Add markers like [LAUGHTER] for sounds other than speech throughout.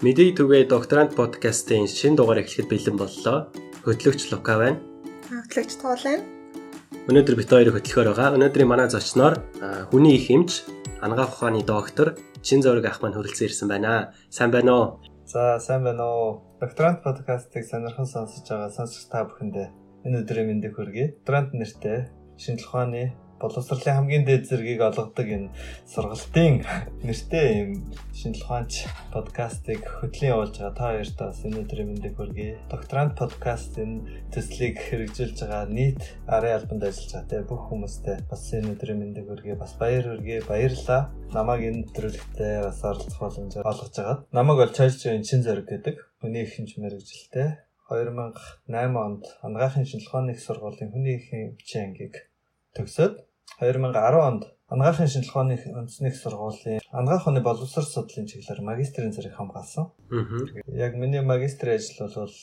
Мэдээ түгээ докторант подкастын шинэ дугаар эхлэхэд бэлэн боллоо. Хөтлөгч Лука байна. Хөтлөгч Туул байна. Өнөөдөр бит хоёрыг хөтлөхөөр байгаа. Өнөөдрийн манай зочноор хүний их эмч, анагаах ухааны доктор Чин зураг ах маань хүрэлцэн ирсэн байна. Сайн байна уу? За, сайн байна уу? Докторант подкастыг сонирхон сонсож байгаа сонсогч та бүхэндээ энэ өдрийн мэндийг хүргэе. Докторант нэртэй шинжлэх ухааны боловсролын хамгийн дээд зэргийг олгодог энэ сургалтын нэртэй юм шинжлэх ухаанч подкастыг хөтлийн явуулж байгаа та хоёртаа бас энэ өдрийн мэндийг хүргэе. Докторант подкаст энэ төслийг хэрэгжүүлж байгаа нийт арын албанд ажиллаж байгаа те бүх хүмүүстээ бас энэ өдрийн мэндийг хүргэе. Бас баяр хүргэе. Баярлалаа. Намайг энэ төрөлхтөд бас оролцох боломж олгож байгаа. Намайг бол Чайлжийн чин зориг гэдэг хүний ихэнх мэрэгжилтэй 2008 онд анагаахын шинжилгээ ухааны их сургуулийн хүний эхийн бичгийн ангийг төгсөөд 2010 онд анагаахын шинжилгээ ухааны үндэсний сургуулийн анагаах ухааны боловсрол судлалын чиглэлээр магистрийн зэрэг хамгаалсан. Яг миний магистрийн ажил бол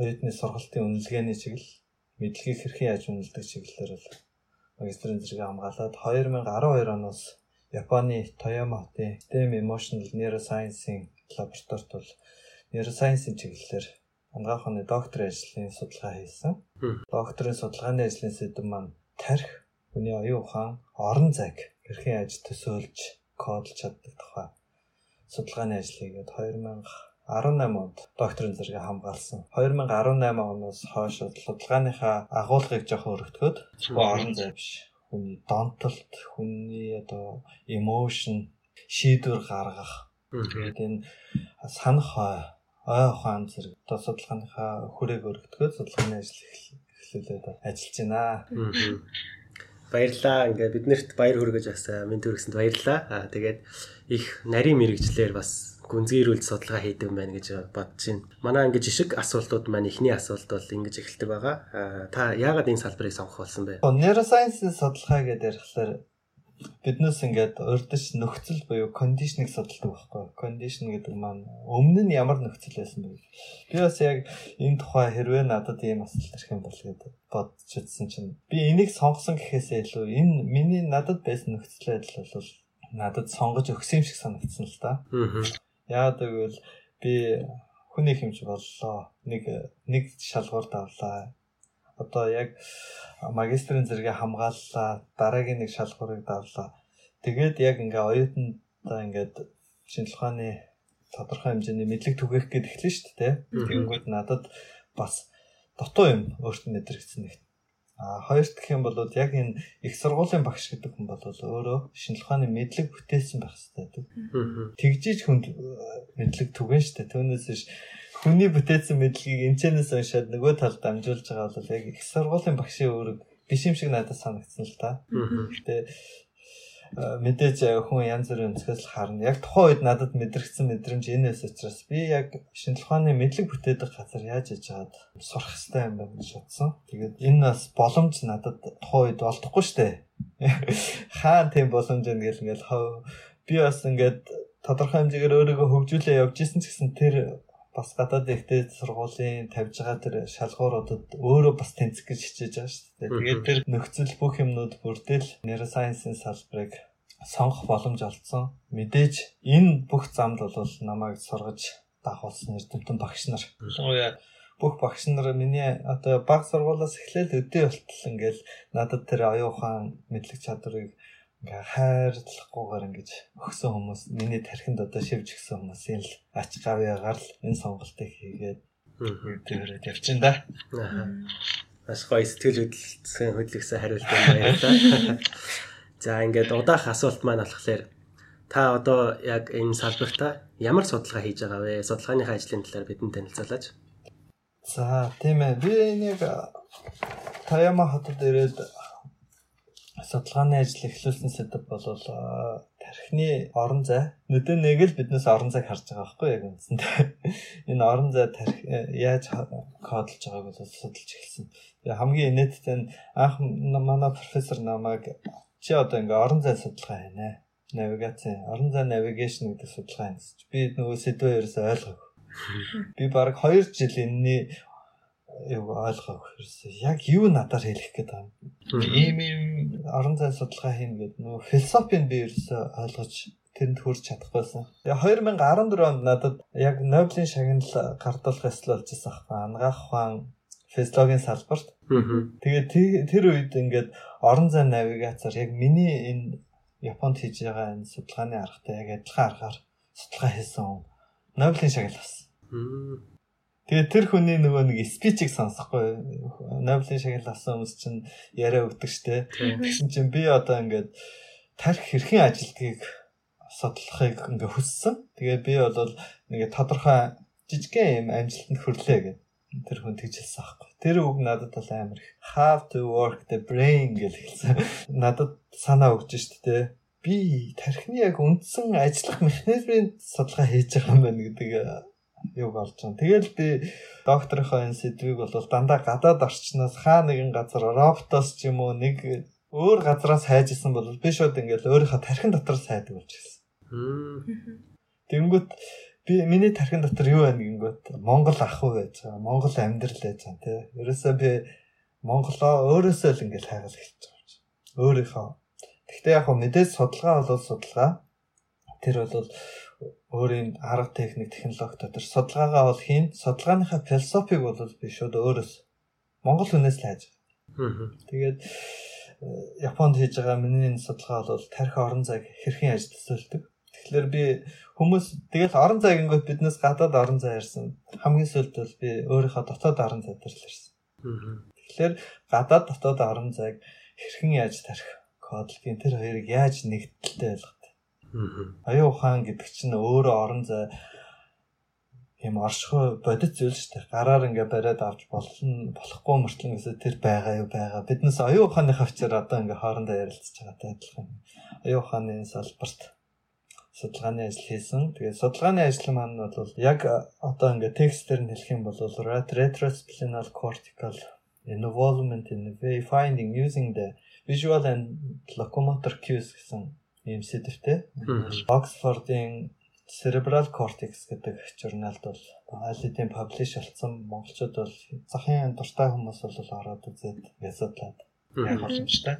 оюутны сургалтын үнэлгээний чиглэл, мэдлэгийг хэрхэн яаж үнэлдэг чиглэлээр бол магистрийн зэрэг хамгаалаад 2012 оноос Японы Тояма хотын STEM Emotional Neuroscience-ийн лабораторид бол neuroscience-ийн чиглэлээр анагаах ухааны докторийн ажлын судалгаа хийсэн. Докторийн судалгааны ажлын сэдэв маань тарих Хүний оюун ухаан орон зайг хэрхэн яаж төсөөлж кодлж чаддаг тухай судалгааны ажлыг 2018 онд докторийн зэрэгээ хамгаалсан. 2018 оноос хойш судалгааныхаа агуулгыг жоохон өргөтгөөд орон зай биш. Хүний донтолт, хүний одоо emotion шийдвэр гаргах. Тэгээд энэ санах ой ухаан зэрэг одоо судалгааныхаа хүрээг өргөтгөөд судалгааны ажил эхлүүлээд ажиллаж байна. Баярлаа. Ингээ биднэрт баяр хүргэж бас минь төрөсөнд баярлаа. Аа тэгээд их нарийн мэрэгчлэр бас гүнзгийрүүлж судалгаа хийдэг байна гэж бодож байна. Манай ингээ жишг асуултууд маань ихний асуулт бол ингэж эхэлдэг байгаа. Аа та яагаад энэ салбарыг сонгох болсон бэ? Neuroscience судалгаа гэдэг ярихлаар биднээс ингээд урдч нөхцөл буюу кондишныг судалдаг байхгүй. Кондишн гэдэг маань өмнө нь ямар нөхцөл байсан бэ? Би бас яг энэ тухай хэрвээ надад ийм асуулт ирэх юм бол гэдэг бодчихсон чинь би энийг сонгосон гэхээсээ илүү энэ миний надад байсан нөхцөл байдал бол надад сонгож өгсөн юм шиг санагдсан л да. Яагаад гэвэл би хүний хэмж боллоо. Нэг нэг шалгуур давлаа одоо яг магистрийн зэрэгээ хамгааллаа дараагийн нэг шалгуурыг давлаа. Тэгээд яг ингээ оюутандаа ингээд шинжлэх ухааны тодорхой хэмжээний мэдлэг түгээх гээд эхлэн шүү дээ тэгэнгүүт надад бас дутуу юм өөртөө мэдрэгдсэн нэг. А хоёрт гэх юм бол яг энэ их сургуулийн багш гэдэг хүн бол өөрөө шинжлэх ухааны мэдлэг бүтээсэн байх хэрэгтэй гэдэг. Тэгжиж хүнд мэдлэг түгэн штэ. Түүнээс биш хүний бүтээсэн мэдлэгийг энэчнээс уншаад нөгөө талд дамжуулж байгаа бол яг их сургуулийн багшийн үүрэг биш юм шиг надад санагдсан л та. Гэтэ мэдээж хүн янз бүрийн өнцгөөс харна. Яг тухайн үед надад мэдрэгдсэн мэдрэмж энэс учраас би яг шинжлэх ухааны мэдлэг бүтээдэг газар яаж иж чаад сурах хэрэгтэй юм байна гэж бодсон. Тэгээд энэ бас боломж надад тухайн үед олдохгүй штэ. [LAUGHS] Хаан тийм боломж юм гэл ингээл би бас ингээд тодорхой хэмжээгээр өөрийгөө хөгжүүлээ явж исэн ч гэсэн тэр бас гадаад ихтэй сургуулийн тавьж байгаа тэр шалгууруудад өөрөө бас тэнцэх гэж хичээж байгаа шүү дээ. Тэгээд тэр нөхцөл бүх юмнууд бүрдэл neuroscience-ийн салбарыг сонгох боломж олцсон. Мэдээж энэ бүх замд бол намайг сургаж дагуулсан эрдэмтэн багш нар. Ялангуяа бүх багш нар миний одоо баг сургуулиас эхлээл өдөө болтол ингээл надад тэр оюун ухаан мэдлэг чадварыг ингээ хайрлахгүйгээр ингэж өгсөн хүмүүс миний тархинд одоо шивж өгсөн хүмүүсийн л ач гавьяагаар л энэ сонголтыг хийгээд тэрээр явчихна да. Бас гоё сэтгэл хөдлөлтсөн хөдлөгсөн хариулт баярлалаа. [LAUGHS] За ингээд удаах асуулт маань болохоор та одоо яг энэ салбартаа ямар судалгаа хийж байгаа вэ? Судалгааныхаа ажлын талаар бидэнд танилцуулаач. За тийм ээ. Би нэг Таяма хотод ирээд судалгааны ажил эхлүүлсэн сэдв бол тархины орон зай нүдэн нэг л биднээс орон зайг харж байгаа байхгүй яг үндсэндээ [LAUGHS] энэ орон зай тарих яаж кодлж байгааг бол судалж эхэлсэн. Тэгээ хамгийн инээдтэй нь анх манай профессор намайг чи одоо ингээ орон зай судалгаа хийнэ. Навигац орон зай навигашн гэдэг судалгаа хийсэн. Би нөгөө сэдвээ ерөөсөй ойлгоогүй. [LAUGHS] Би баг 2 жил энэний яг ойлгох хэрэгсэн. Яг юу надаар хэлэх гээд байгаа юм. Ийм ийм орон зай судалгаа хийн гэдэг нөгөө философийн би ерөөсөө ойлгож тэрэнд хүрч чадахгүйсэн. Тэгээ 2014 онд надад яг Нобелийн шагнал гардуулах ёслол болж байсан аахгүй. Ангаах ухаан физиологийн салбарт. Тэгээд тэр үед ингээд орон зай навигацаар яг миний энэ Японд хийж байгаа энэ судалгааны аргатай яг адилхан аргаар судалгаа хийсэн Нобелийн шагнал авсан. Тэгээ тэр хүний нөгөө нэг спичийг сонсохгүй Нобелийн шагнал авсан хүмүүс чинь яриа өгдөг штэ. Тэгсэн чинь би одоо ингээд тарих хэрхэн ажилтгийг судлахыг ингээ хүссэн. Тэгээ би бол нэг тодорхой жижигхэн юм амжилтанд хүрлээ гэдэг тэр хүн тэгжилсэн аахгүй. Тэр үг надад бол амар их have to work the brain гэж хэлсэн. Надад санаа өгч штэ тэ. Би тархины яг үндсэн ажиллах механизмын судалгаа хийж байгаа юм байна гэдэг юг олж байгаа. Тэгэл би докторийнхоо энэ сэдвийг бол дандаа гадаад орчноос хаа нэгэн газар роботоос ч юм уу нэг өөр газараас хайж исэн бол би шууд ингээл өөрийнхөө тархин дотор сайдаг болж гисэн. Тэнгүүт би миний тархин дотор юу байна гингүүт Монгол ах уу байж байгаа. Монгол амьдрал байж байгаа тий. Ерөөсөө би Монголоо өөрөөсөө л ингээл хайгал хэлж байгаа. Өөрийнхөө. Гэхдээ яг хөө мэдээж судалгаа бол судалгаа. Тэр бол өөрийн арга техник технологи дотор судалгаагаа бол хийн судалгааныхаа философиг бол би шууд өөрөөс Монгол хүнээс л хайж байгаа. Тэгээд э, Японд хийж байгаа миний энэ судалгаа бол тарих орон зайг хэрхэн яаж төсөөлдөг. Тэгэхээр би хүмүүс тэгэл орон зайг ингээд биднээс гадаад орон зай ярьсан. Хамгийн сүүлд бол би өөрийнхөө дотоод орон зай дээр л ярьсан. Тэгэхээр гадаад дотоод орон зайг хэрхэн яаж тарих кодлын тэр хоёрыг яаж нэгдэлтэй байлгах Аюу ухаан гэдэг чинь өөрөө орон зай юм оршихуй бодит зүйл шүү дээ. Гараар ингээ бариад авч болно болохгүй мөртлөн гэсэн тэр байгаа юу байгаа. Биднес аюу ухааны хавчаар одоо ингээ хоорондоо ярилцж байгаатай адилхан. Аюу ухааны салбарт судалгааны ажил хийсэн. Тэгээд судалгааны ажил маань бол яг одоо ингээ текстээр нь хэлэх юм бол retrospinal cortical involvement in way finding using the visual and locomotor cues гэсэн ийм сэдвтэй. Oxford-ийн Cerebral Cortex гэдэг журналд бол алидийн паблиш болсон монголчууд бол захын дуртай хүмүүс бол ороод үзээд ясадлаад яг боломжтой.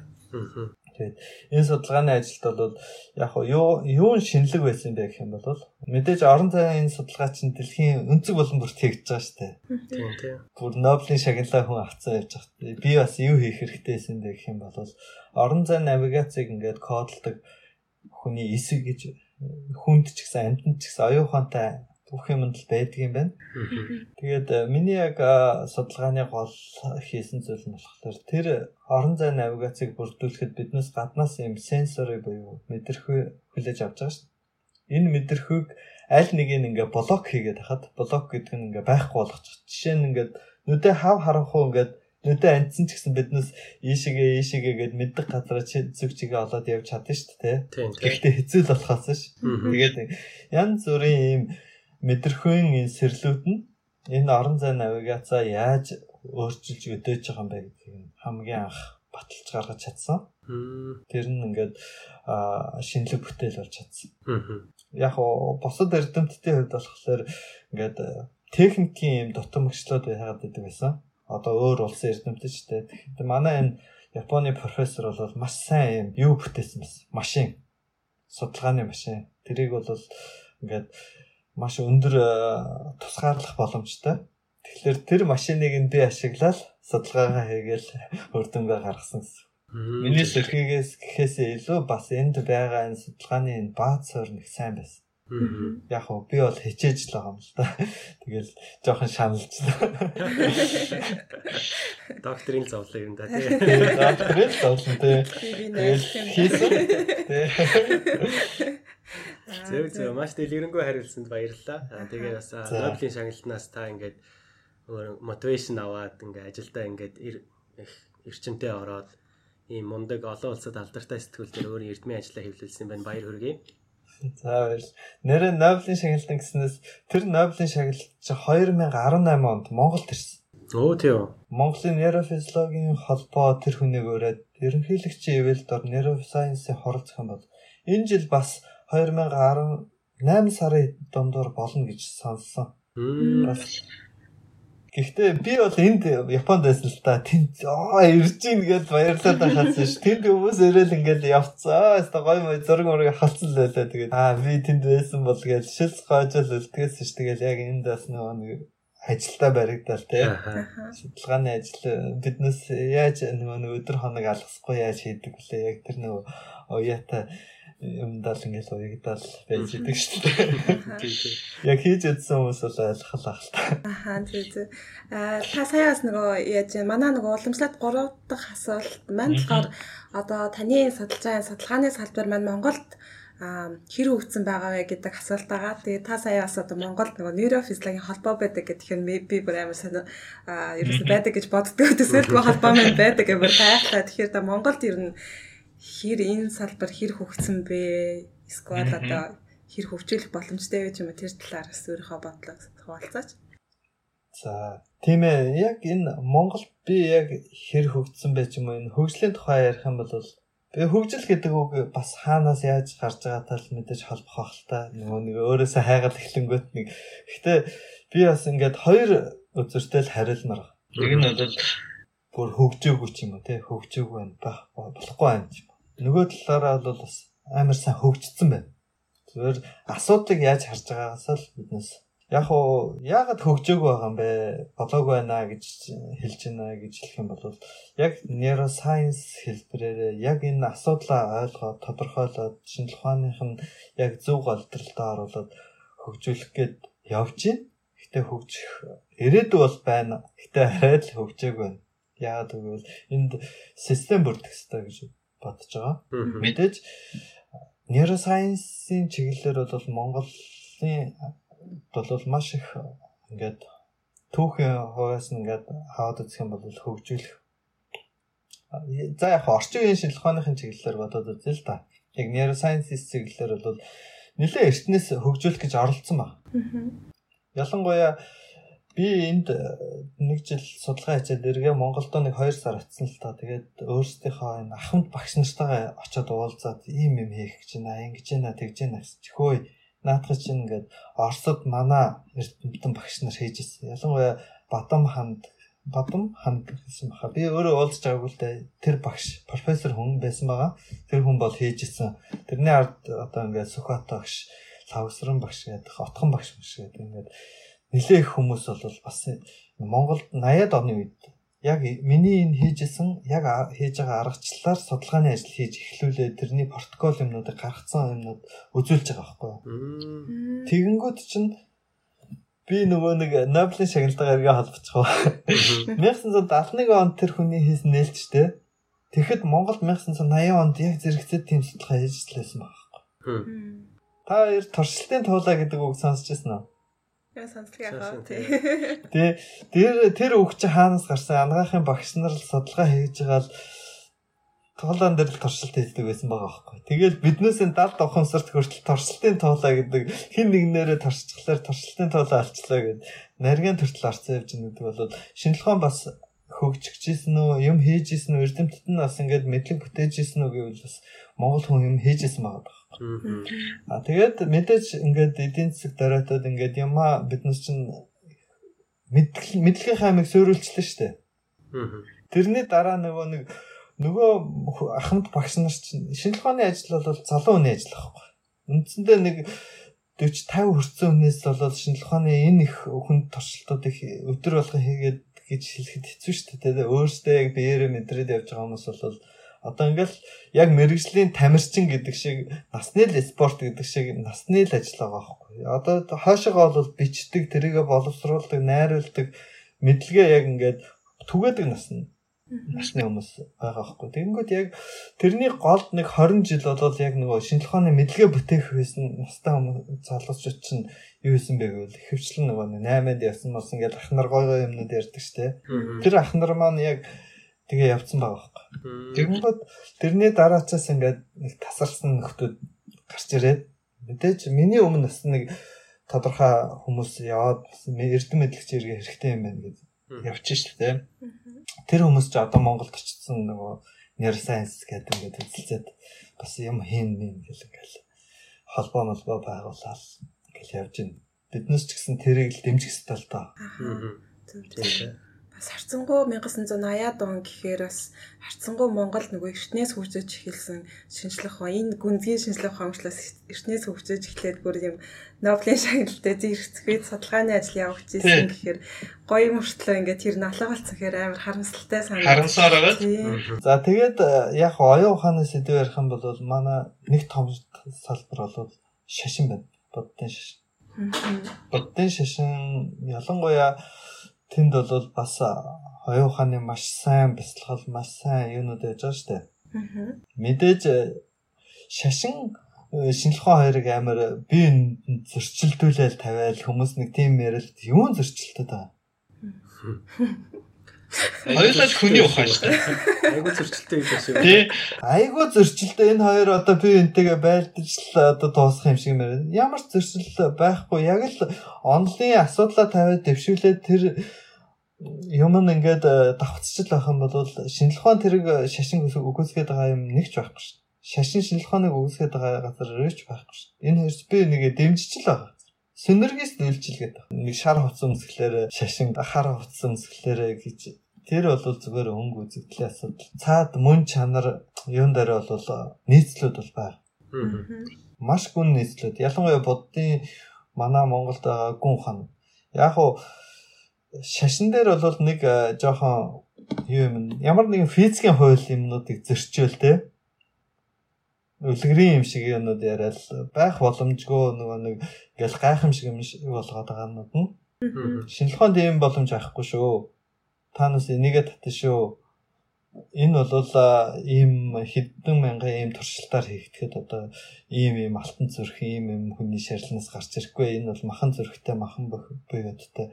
Тэгээд энэ судалгааны ажилд бол яг юу юу шинэлэг байсан бэ гэх юм бол мэдээж орон зайны энэ судалгаа чинь дэлхийн өнцөг болон бүрт хийж байгаа шүү дээ. Тийм тийм. Бүр Нобелийн шагналаа хүн авцсан явж байгаа. Би бас юу хийх хэрэгтэй байсан бэ гэх юм бол орон зай навигацийг ингээд кодлдог хүний эсэг гэж хүнд ч гэсэн амьтанд ч гэсэн оюун ухаантай бүх юмд л байдаг юм байна. Тэгээд э, миний яг судалгааны гол хийсэн зүйл нь болохоор тэр орон зай навигацийг бүрдүүлэхэд биднээс гаднаас юм сенсори буюу мэдрэхүй хүлээж авч байгаа шүү. Энэ мэдрэхүйг аль нэг нь ингээ блок хийгээд хахад блок гэдэг нь ингээ байхгүй болгочих. Жишээ нь ингээ нүдэ хав харанхуу ингээ нүдэ амтсан ч гэсэн биднээс ийшээгээ ийшээгээ гэд мэддэг газараа зүг чигээ олоод явж чадна шүү дээ. Гэхдээ хэцүү л болохоос ш. Тэгээд янз бүрийн ийм мэдрэхүйн энэ сэрлүүд нь энэ орон зай навигацаа яаж өөрчилж өдөөж байгаа юм бэ гэдгийг хамгийн анх баталж гаргаж чадсан. Тэр нь ингээд шинэлэг бүтээл болж чадсан. Яг уу босод эрдэмтдийн хувьд болохоор ингээд техникийн юм дутамгчлоод байгаад байдаг байсан одоо өөр улсын эрдэмтдтэй. Тэгэхээр манай энэ Японы профессор бол маш сайн юм юу бүтээсэн бас машин судалгааны машин. Тэрийг бол ингээд маш өндөр э, тусгаарлах боломжтой. Тэгэхээр тэр машиныг нь би ашиглаад судалгаагаа хийгээл [LAUGHS] өрдөнгөө гаргасан гэсэн. Миний сэрхийгээс гэхээсээ илүү бас энд байгаа энэ судалгааны энэ бааз суурь нэг сайн байсан. Яг уу би бол хичээж л байгаа юм л да. [LAUGHS] Тэгэл жоохон шаналжлаа. [LAUGHS] Докторийн зовлон юм да тий. Докторийн зовлон тий. Тэгэл хийсэн. Зөв [LAUGHS] зөв маш дэлгэрэнгүй хариулсанд баярлалаа. Тэгээ бас Нобелийн шагналтнаас та ингээд мотивашн аваад ингээд ажилдаа ингээд их эрчимтэй ороод ийм мундаг олон улсад алдартай сэтгүүл дээр өөрийн эрдмийн ажлаа хэвлүүлсэн байна. Баяр хүргэе. За баяр. Нэрээ Нобелийн шагналт гэснээс тэр Нобелийн шагналт чи 2018 онд Монголд ирсэн. Өө тийм. Монголын нейрофизиологийн холбоо тэр хүнийг өрөөд ерөнхийлөгчийн ивэлд ор нейросайенсийн хоролцох юм бол энэ жил бас 2018 сарын дундуур болно гэж сонссон. Бас Гэхдээ би бол энд Японд байсан л та тэнд аа ирж ийн гэж баярлаад байхаас ш. Тэнд хүмүүс ирээл ингээл явцгаа. Хаста гой мой зураг мөрөг халтсан л байлаа. Тэгээд аа би тэнд байсан бол гэж шил гоожол үлдгээс ш. Тэгэл яг энд бас нэг ажилдаа баригдал тий. Судалгааны ажил биднес яаж нөгөө өдөр хоног алгасахгүй яаж хийдэг вүлээ. Яг тэр нөгөө уяата юмдаа л ингээл уягдал байж идэг шүү дээ. Яг хийж ядсан хүмүүс бол ойлгох л та. Ахаа тий тий. Аа та саяас нөгөө яаж манай нөгөө уламжлалт 3 дахь асуулт маань болохоор одоо таны судалгааны судалгааны салбар маань Монголд хэр хөгжсөн байгаа вэ гэдэг асуулт байгаа. Тэгээ та сая бас одоо Монголд нөгөө нейрофизиологийн холбоо байдаг гэдгээр би бүр амар сонио аа ерөөсөй байдаг гэж боддгоо. Тэсэл [LAUGHS] холбоо маань байдаг гэмээр гайхлаа. Тэгэхээр та Монголд ер нь хэр энэ салбар хэр хөгжсөн бэ? Эсвэл одоо хэр хөгжүүлэх боломжтой вэ ч юм уу тэр талаар бас өөрийнхөө бодлоо хуваалцаач. За тийм ээ. Яг энэ Монголд би яг хэр хөгжсөн бэ ч юм уу? Энэ хөгжлийн тухай ярих юм бол би хөгжил гэдэг үг бас хаанаас яаж гарч байгаатай л мэдээж холбох байх л та. Нөгөө нэг өөрөөсөө хайгаад эхлэнгөт нэг. Гэхдээ би бас ингээд хоёр үзэртэй л хариулмаар. Нэг нь бол бүр хөгжөөгүй ч юм уу те? Хөгжөөгүй байна байх болохгүй байна юм нөгөө талаараа бол бас амар сайн хөгжсөн байна. Зүгээр асуудлыг яаж харж байгаагаас л биднес яг уу яагаад хөгжөөг байгаа юм бэ? Болоог байна гэж хэлж байна гэж хэлэх юм бол яг neuroscience хэлбэрээр яг энэ асуудлаа ойлгоод тодорхойлоод шинжлэх ухааных нь яг зөв голдролдоо оруулаад хөгжүүлэх гээд явж байна. Гэтэ хөгжих ирээдүй бол байна. Гэтэ арай л хөгжөөг байна. Яагаад гэвэл энд систем бүрдэх хэрэгтэй гэж бодож байгаа. Мэдээж neuroscience-ийн чиглэлээр бол Монголын бол маш их ингээд түүхийн хувьас нь ингээд хаваад үзэх юм бол хөгжүүлэх за яг орчин үеийн шинжилгээ ухааныхын чиглэлээр бодоод үзье л да. Яг neurosciences чиглэлээр бол нэлээд эртнээс хөгжүүлэх гэж оролцсон баг. Ялангуяа Би энд э, нэг жил судалгаа хийгээд эргээ Монголдо нэг 2 сар очсон л та. Тэгээд өөрсдийнхөө энэ ахмад багш нартайгаа очиод уулзаад ийм юм хийх гэж байна, ингэж байна, тэгж байна гэсэн. Хөөе, наадах чинь ингээд Оросд манай эрдэмтэн багш нар хийж ирсэн. Ялангуяа Бадам ханд Бадам ханд гэсэн баха. Би өөрөө уулзж байгаагүй л дээ. Тэр багш профессор хүн байсан байгаа. Тэр хүн бол хийж ирсэн. Тэрний ард одоо ингээд Сүхбат багш, Лавсран багш гэдэг, Отхон багш багш гэдэг ингээд нэлээх хүмүүс бол бас Монголд 80-ад оны үед яг миний энэ хийжсэн яг хийж байгаа аргачлалаар судалгааны ажил хийж эхлүүлээ тэрний протокол юмнуудыг гаргацсан юмнууд үзүүлж байгаа байхгүй. Тэгэнгүүт чинь би нөгөө нэг Нобелийн шагналтаа эргээ холбоцгоо. 1971 онд тэр хүний хийсэн нээлттэй. Тэгэхэд Монголд 1980 онд яг зэрэгцээ тийм судалгаа хийжлээсэн байгаа байхгүй. Та хоёр туршилтын туулаа гэдэг үг сонсч байсан уу? Яа сонсдог яхаа тий. Тэгээ тэр тэр үг чи хаанаас гарсан ангаахын багш нар л судалгаа хийж байгаа л тоолоон дээр л туршилт хийдэг байсан байгаа байхгүй. Тэгэл биднээс энэ 70 давхан сард хүртэл туршилтын тоолоо гэдэг хин нэгнээрээ туршчихлаар туршилтын тоолоо алчлаа гэдэг нарийн төртөл арцсан явж байгаа гэдэг бол шинжилгээ бас хөгжчихжсэн үү юм хийжсэн үү эрдэмтэд нь бас ингээд мэдлэг бүтээжсэн үү гэвэл бас монгол хүн юм хийжсэн байгаа А тэгээд мэдээж ингээд эдийн засаг дараатад ингээд яма биднес чинь мэдлэг мэдлэгийн хаймыг суйруулчлаа штэ. Тэрний дараа нөгөө нэг нөгөө ахмад багш нар чинь шинжлэх ухааны ажил бол залуу хүний ажил байхгүй. Үндсэндээ нэг 40 50 хүрсэн хүнээс бол шинжлэх ухааны энэ их хүнд туршилтуудыг өдөр болгон хийгээд гэж хэлэхэд хэцүү шүү дээ. Өөрөөсөө яг биеэрээ мэдрээд явж байгаа хүмүүс бол Одоо ингээл яг мэрэгжлийн тамирчин гэдэг шиг насны л спорт гэдэг шиг насны л ажил байгаа байхгүй. Одоо хойшоогоо бол бичдэг, тэрийгэ боловсруулдаг, найруулдаг мэдлэгээ яг ингээд түгээдэг нас нь насны хүмүүс байгаа байхгүй. Тэгэнгүүт яг тэрний голд нэг 20 жил болол яг нөгөө шинжлэх ухааны мэдлэгээ бүтээх байсан настай хүмүүс залуучууд чинь юу хийсэн бэ гэвэл хөвчлэн нөгөө 8-нд явсан мос ингээд ах нар гой гой юмнууд ярьдаг штэ. Тэр ах нар маань яг тэгээ явцсан байгаа байхгүй. Тэгэнгүүт тэрний дараачаас ингээд нэг тасарсан нөхдүүд гарч ирээд мэдээж миний өмнө бас нэг тодорхой хүмүүс яваад эрдэм мэдлэгч иргэ хэрэгтэй юм байна гэж явчих шүү дээ. Тэр хүмүүс ч одоо Монголд очсон нөгөө neuroscience гэдэг ингээд үзэлцээд бас юм хийн юм гэл ингээл холбоо молбоо байгуулаад ингээл явж байна. Биднес ч гэсэн тэрийг л дэмжих хэрэгтэй л доо. Тийм. Бас харцангуй 1980-аад он гэхээр бас харцангуй Монгол нөгөө эртнээс хөгжиж эхэлсэн шинжлэх ухаан энэ гүнзгий шинжлэх ухаан хөгжлөөс эртнээс хөгжиж эхлээд бүр юм Нобелийн шагналтай зэрэгцгээд судалгааны ажил явуулж ирсэн гэхээр гоё мөртлөө ингээд тэр налга болсон гэхээр амар харамсалтай санагдав. Харамсаар байгаа. За тэгээд э, яг оюун ухааны сэдв ярих юм бол манай нэг том салбар бол шашин байна. Буддын шашин. Буддын шашин ялангуяа тэнд бол бас оюун ухааны маш сайн бясалгал, маш сайн юунууд яаж байгаа штэ. Мгм. Мэдээж э, шашин э, ухаан хоёрыг амар би зөрчилдүүлэл тавиал хүмүүс нэг тийм ярил юун зөрчилдөд байгаа. [LAUGHS] Хоёулаа л хүний ухаан шүү дээ. Айгуу зөрчилтэй юм шиг. Тий. Айгуу зөрчилтэй энэ хоёр одоо би энтэйгээ байлдаж л одоо дуусах юм шиг мээр. Ямар ч зөрчил байхгүй. Яг л онлын асуудлаа тавиад дэвшүүлээд тэр юм нь ингээд э, давхцчил байх юм бол шинжлэх ухаан тэрэг шашин үгүйсгээд байгаа юм нэг ч байхгүй шүү. Шашин шинжлэх ухааныг үгүйсгээд байгаа газар өрөөч байхгүй шүү. Энэ хоёрч би нэг дэмжиж л байгаа. Синергист үйлчилгээд байгаа. Нэг шар хувцас өмсгөлээр шашин хар хувцас өмсгөлээр гэж тэр бол зүгээр өнгө үзэгдлийн асуудал. Цаад мөн чанар юун дээр бол нийцлүүд бол байна. Маш гүн нийцлүүд. Ялангуяа буддын манай Монголд байгаа гүн хан. Яг уу шашин дээр бол нэг э, жоохон юу юм ямар нэгэн физикийн хууль юмнуудыг зөрчөөл те үлгэрийн юм шиг юмнууд яриад байх боломжгүй нөгөө нэг гэл гайхамшиг юм шиг болгоод байгаа нь шинжилгээнд ийм боломж авахгүй шүү. Та нас энийгээ татна шүү. Энэ бол ийм хэдэн мянган ийм туршилтаар хийгдэхэд одоо ийм ийм алтан зүрх ийм ийм хүний шарилнаас гарч ирэхгүй. Энэ бол махан зүрхтэй махан буйгадтай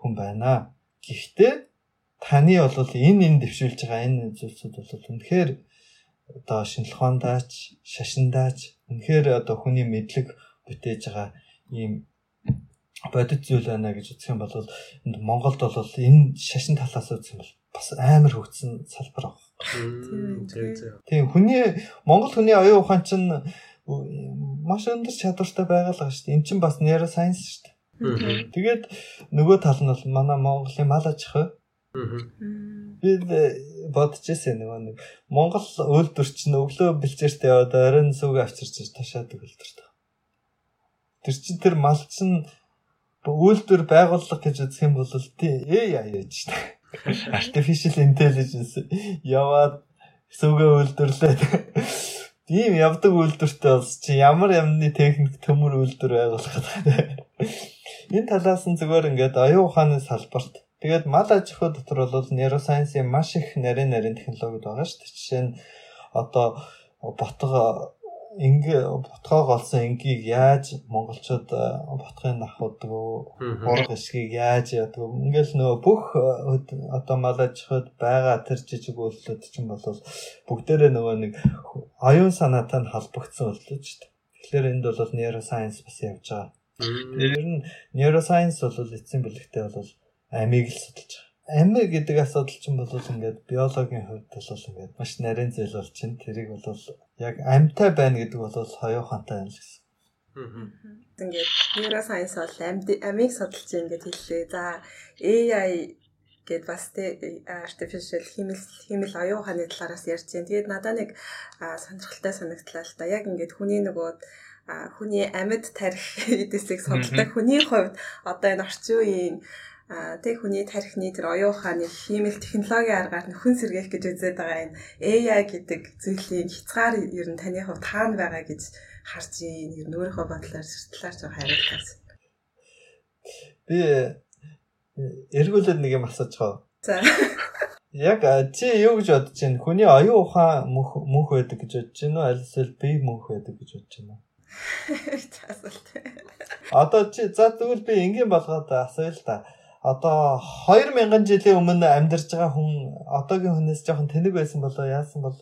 хүн байна. Гэхдээ таны бол энэ энэ дэвшүүлж байгаа энэ зүйлсүүд бол үнэхээр одоо шинжилгээндаач, шашиндаач үнэхээр одоо хүний мэдлэг бүтээж байгаа ийм бодит зүйл байна гэж үзэх юм бол энд Монголд бол энэ шашин талаас үзэх юм бол бас амар хөгжсөн салбар зөв. Тийм хүний Монгол хүний оюун ухаан чинь маш өндөр чадвартай байгаа шүү дээ. Эн чинь бас нейросайенс шүү дээ. Тэгээд нөгөө тал нь бол манай Монголын мал аж ахуй. Би л бодож ирсэн нөгөө нэг Монгол үйлдвэр чинь өглөө бэлчээрт яваад оройн сүг авчирч ташаадаг үйлдвэртэй. Тэр чинь тэр мал чинь үйлдвэр байгууллага гэж үзэх юм бол AI яаж штэ. Artificial intelligence яваад сүгэ үйлдвэрлээд ийм явдаг үйлдвэртэй бол чи ямар ямны техник төмөр үйлдвэр байгуулах гэдэг. Энэ талаас нь зүгээр ингээд оюун ухааны салбарт тэгээд мал аж ахуй дотор бол нейросайенсийн маш их нарийн нарийн технологид байгаа шүү дээ. Жишээ нь одоо ботго ингээ ботгоог олсон энгийг яаж монголчууд э, ботгыг авахдаг вэ? Мгм. Ураг эсгийг яаж яадаг? Ингээл нөгөө бүх э, одоо мал аж ахуйд байгаа тэр жижиг үйлдэлүүд чинь бол бүгдээрээ нөгөө нэг оюун санаатай холбогдсон үйлдэл шүү дээ. Тэгэхээр энд бол нейросайенс бас явж байгаа. Ер нь нейросайенс бол эцсийн бэлэгтээ бол амийг л судалж байгаа. Ами гэдэг асуудал чинь бол ингээд биологийн хувьд бол ингээд маш нарийн зүйл бол чинь тэрийг бол яг амьтай байна гэдэг бол хоёу хантай байна л гэсэн. Ингээд neuroscience бол амьд амийг судалж ингээд хэллээ. За AI гэд бас тэ artificial химэл химэл оюун ухааны талаараас ярьж байна. Тэгээд надад нэг сонирхолтой санагдлаа л да. Яг ингээд хүний нөгөө хүний амьд тарих [LAUGHS] эдээсийг судалдаг хүний хувьд одоо энэ орчин үеийн тэг хүний тархины тэр оюун ухааны химэл технологийн аргаар нөхөн сэргээх гэж үзээд байгаа энэ AI гэдэг зүйлийг хязгаар ер нь таны хувьд хаана байгаа гэж харж ийн ер нь өөрийнхөө бодлоор талаар жоо хариултаас. Би э, эргүүлээд нэг юм асууж байгаа. За [LAUGHS] Яг чи юу гэж бодож байна? Хүний оюун ухаан мөнх мөнх байдаг гэж бодож байна уу? Аль эсвэл бие мөнх байдаг гэж бодож байна уу? [LAUGHS] асуулт. Одоо чи за тэгвэл би энгийн болгоод асууя л да. Одоо 2000 жилийн өмнө амьдарч байгаа хүн одоогийн хүнээс жоохон тэнэг байсан болоо яасан бол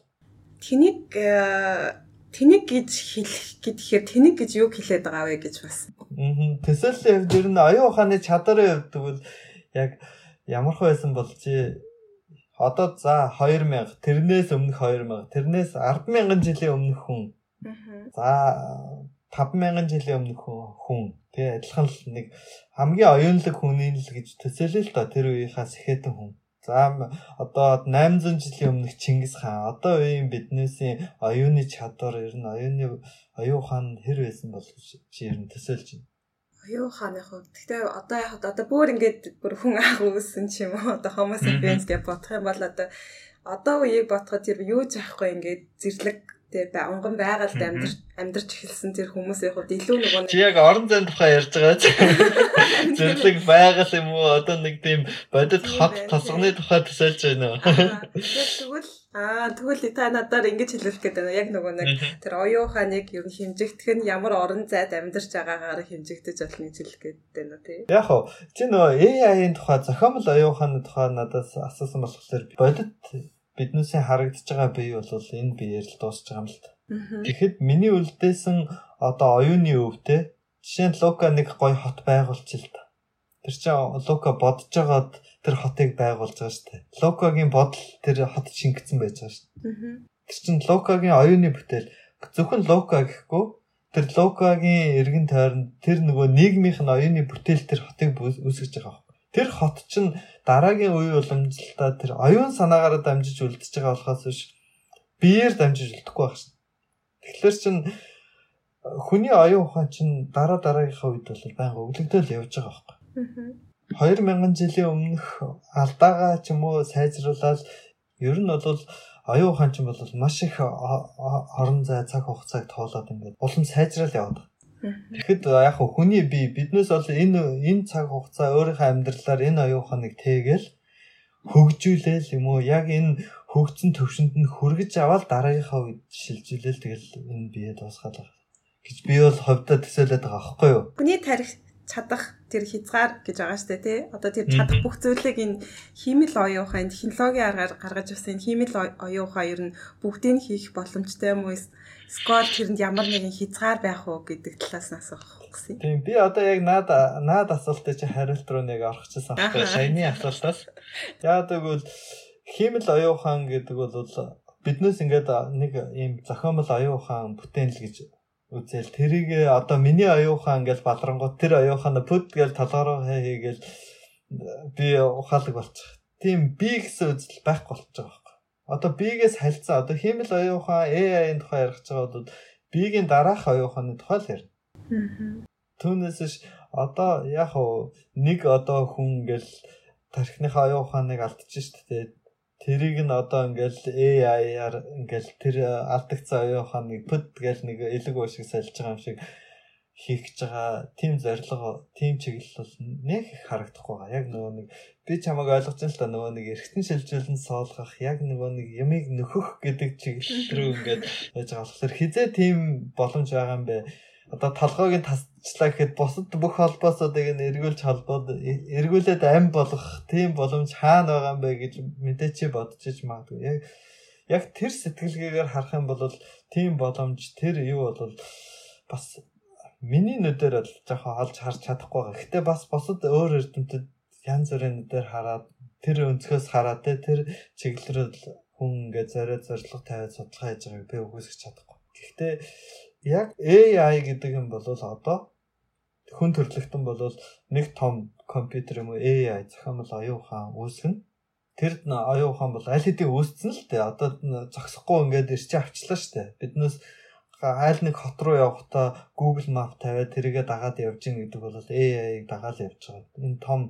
Тэнийг э, тэнийг гэж хэлэх гэхээр тэнийг гэж юу хэлээд байгаа вэ гэж бас. Аа. Төсөөллийн хувьд ер нь оюун ухааны чадварын хувьд тэгвэл яг ямар хөө байсан бол чи одоо за 2000 тэрнээс өмнөх 2000 тэрнээс 100000 жилийн өмнөх хүн Аа. за 5000 жилийн өмнөх хүн- Тэгээ адилхан л нэг хамгийн оюунлаг хүний л гэж төсөөлөл л да тэр үеийнхаа сэхэтэн хүн. За одоо 800 жилийн өмнөх Чингис хаан одоо үеийн биднээсийн оюуны чадвар ер нь оюуны оюун хаан хэр байсан бол чи ер нь төсөөлж байна. Оюун хааны хувьд гэхдээ одоо яг одоо бүр ингээд бүр хүн ах үүссэн ч юм уу одоо homo sapiens гэж бодох юм бол одоо одоо үеийг бодоход тэр юу ч ахгүй ингээд зэрлэг Тэгээ онгон байгальд амьдарч амьдарч эхэлсэн тэр хүмүүсийн хувьд илүү нөгөө Чи яг орон зайн тухай ярьж байгаа ч [LAUGHS] зэрлэг байгаль юм уу одоо нэг тийм бодит хот тосгоны тухай төсөөлж байна уу? [LAUGHS] Тэгвэл аа тэгвэл та надаар ингэж хэлэх гээд байна. Яг нөгөө нэг тэр оюухаа нэг ер нь хэмжигдэх нь ямар орон зайд амьдарч байгаагаар хэмжигдэж болно гэж хэлэх гээд байна тий. Яг хоо чи нөгөө AI-ийн тухай зохиомл оюухааны тухай надаас асуусан болохоор бодит биднээсээ харагдаж байгаа бие бол энэ биеэр л дуусч байгаа юм л та. Тэгэхэд миний үлдээсэн одоо оюуны өвдөө жишээ нь Лука нэг гоё хот байгуулж л та. Тэр чинь Лука бодож байгаад тэр хотыг байгуулж байгаа шүү дээ. Лукагийн бодол тэр хот шингэсэн байж байгаа шүү дээ. Тэр чинь Лукагийн оюуны бүтээл зөвхөн Лука гэхгүй тэр Лукагийн эргэн тойронд тэр нөгөө нийгмийнх нь оюуны бүтээл тэр хотыг үүсгэж байгаа Тэр хот чинь дараагийн үе уламжлалтаа тэр оюун санаагаараа дамжиж үлдчихэж байгаа болохоос биш биеэр дамжиж үлдэхгүй байх шин. Тэгэхээр чин хүний оюун ухаан чинь дараа дараагийнхаа үед бол байнга өглөгдөөл явж байгаа байхгүй. 2000 жилийн өмнөх алдаагаа ч юм уу сайжруулаад ер нь бол оюун ухаан чинь бол маш их орон зай цаг хугацааг тоолоод ингээд улам сайжрал яваад Тэгэхэд яг хүний бие биднээс бол энэ энэ цаг хугацаа өөрийнхөө амьдралаар энэ оюуханыг тэгээл хөгжүүлээл юм уу яг энэ хөгжсөн төвшөнд нь хүргэж аваад дараагийнхаа үед шилжүүлээл тэгэл энэ бие дуусгаад байгаа гэж би бол ховдоо төсөөлөд байгаа байхгүй юу? Хүний тарих чадах тэр хязгаар гэж байгаа штэ тий. Одоо тэр чадах бүх зүйлийг энэ химэл оюухай технологийн аргаар гаргаж авсан энэ химэл оюухай ер нь бүгдийг хийх боломжтой юм уу? Скол тэрэнд ямар нэгэн хязгаар байх уу гэдэг талаас нь асуух гэсэн. Тийм би одоо яг наад наад асуултыг чи хариулт руу нэг орчихсон байхгүй саяны асуултаас. Яагаад гэвэл химэл оюухан гэдэг бол биднээс ингээд нэг ийм зохиомл оюухан бүтээн л гэж үзэл тэрийг одоо миний оюухан ингээл балрангууд тэр оюухан пүд гээл толгороо хийгээл би ухаалаг болчих. Тийм би гэсэн үзэл байхгүй болчих. Одоо бигээс харилцаа одоо химэл оюухан AI-ийн тухай ярих байгаа бол бигийн дараах оюуханы тухай л ярина. Түүнээс одоо яг нэг одоо хүн ингээл тархиныхаа оюуханыг алдчихж штэ Тэрийг нь одоо ингээл AI-аар ингээл тэр алдагцсан оюуханыг пөд гэл нэг элэг уушиг сольж байгаа юм шиг хийх гэж байгаа тийм зорилго, тийм чиглэл бол нэг их харагдахгүй байгаа. Яг нөгөө нэг би чамайг ойлгож байна л да нөгөө нэг эргэтэн шилжүүлэн соолгох, яг нөгөө нэг ямиг нөхөх гэдэг чиглэл рүү [LAUGHS] ингээд яаж байгаа болохоор хизээ тийм боломж байгаа юм бэ? одоо толгойг нь тасчлаа гэхэд бусад бүх холбоосуудыг нь эргүүлж холбоод эргүүлээд ам болгох тийм боломж хаана байгаа юм бэ гэж мэдээч бодож иж магадгүй. Яг яг тэр сэтгэлгээгээр харах юм бол тийм боломж тэр юу бол бас миний нүдээр бол жоохон олж харж чадахгүй байгаа. Гэтэ бас бусад өөр эрдэмтэд янз бүрийн нүдээр хараад тэр өнцгөөс хараад тэр чиглэлээр хүн ингээд зориод зорилго тавиад судалгаа хийж байгааг би үгүйсгэж чадахгүй. Гэхдээ яг AI гэдэг юм бол одоо хүн төрөлхтөн бол нэг том компьютер юм уу AI зохиомл оюун ухаан үүсгэн тэр оюун ухаан бол аль хэдийн үүсцэн л дээ одоо зогсохгүй ингээд ирчи авчлаа штэ биднээс айл нэг хот руу явахдаа Google Map тавиад тэрийгэ дагаад явж гин гэдэг бол AI-г дагаад явж байгаа. Энэ том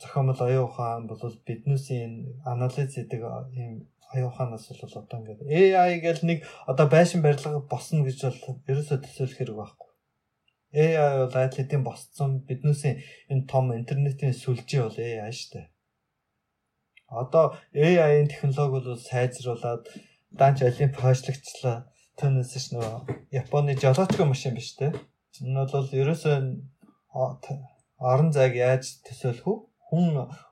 зохиомл оюун ухаан бол биднээс энэ анализ гэдэг ийм аюуханаас бол одоо ингээд AI гэл нэг одоо байшин барилга босно гэж бол ерөөсөө төсөөлөх хэрэг байхгүй. AI бол аль хэдийн босцсон биднээсийн энэ том интернетийн сүлжээ бол AI шүү дээ. Одоо AI-ийн технологи бол сайжруулад данч олимп хойшлагчлаа. Түүнээс ш нөгөө Японы жолоочгүй машин биш те. Энэ бол ерөөсөө орон зайг яаж төсөөлөх вэ? Хүн